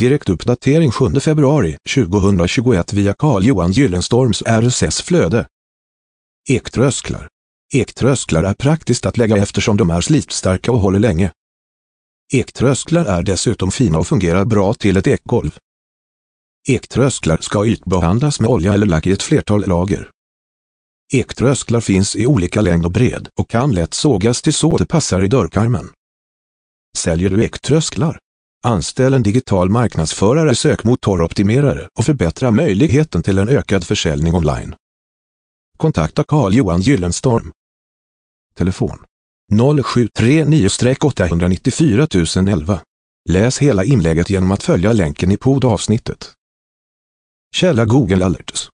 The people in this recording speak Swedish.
Direktuppdatering 7 februari 2021 via Carl-Johan Gyllenstorms RSS-flöde. Ektrösklar. Ektrösklar är praktiskt att lägga eftersom de är slitstarka och håller länge. Ektrösklar är dessutom fina och fungerar bra till ett ekgolv. Ektrösklar ska ytbehandlas med olja eller lack i ett flertal lager. Ektrösklar finns i olika längd och bred och kan lätt sågas till så det passar i dörrkarmen. Säljer du ektrösklar? Anställ en digital marknadsförare, sökmotoroptimerare och förbättra möjligheten till en ökad försäljning online. Kontakta Carl-Johan Gyllenstorm. Telefon 0739-894 011. Läs hela inlägget genom att följa länken i poddavsnittet. Källa Google Alerts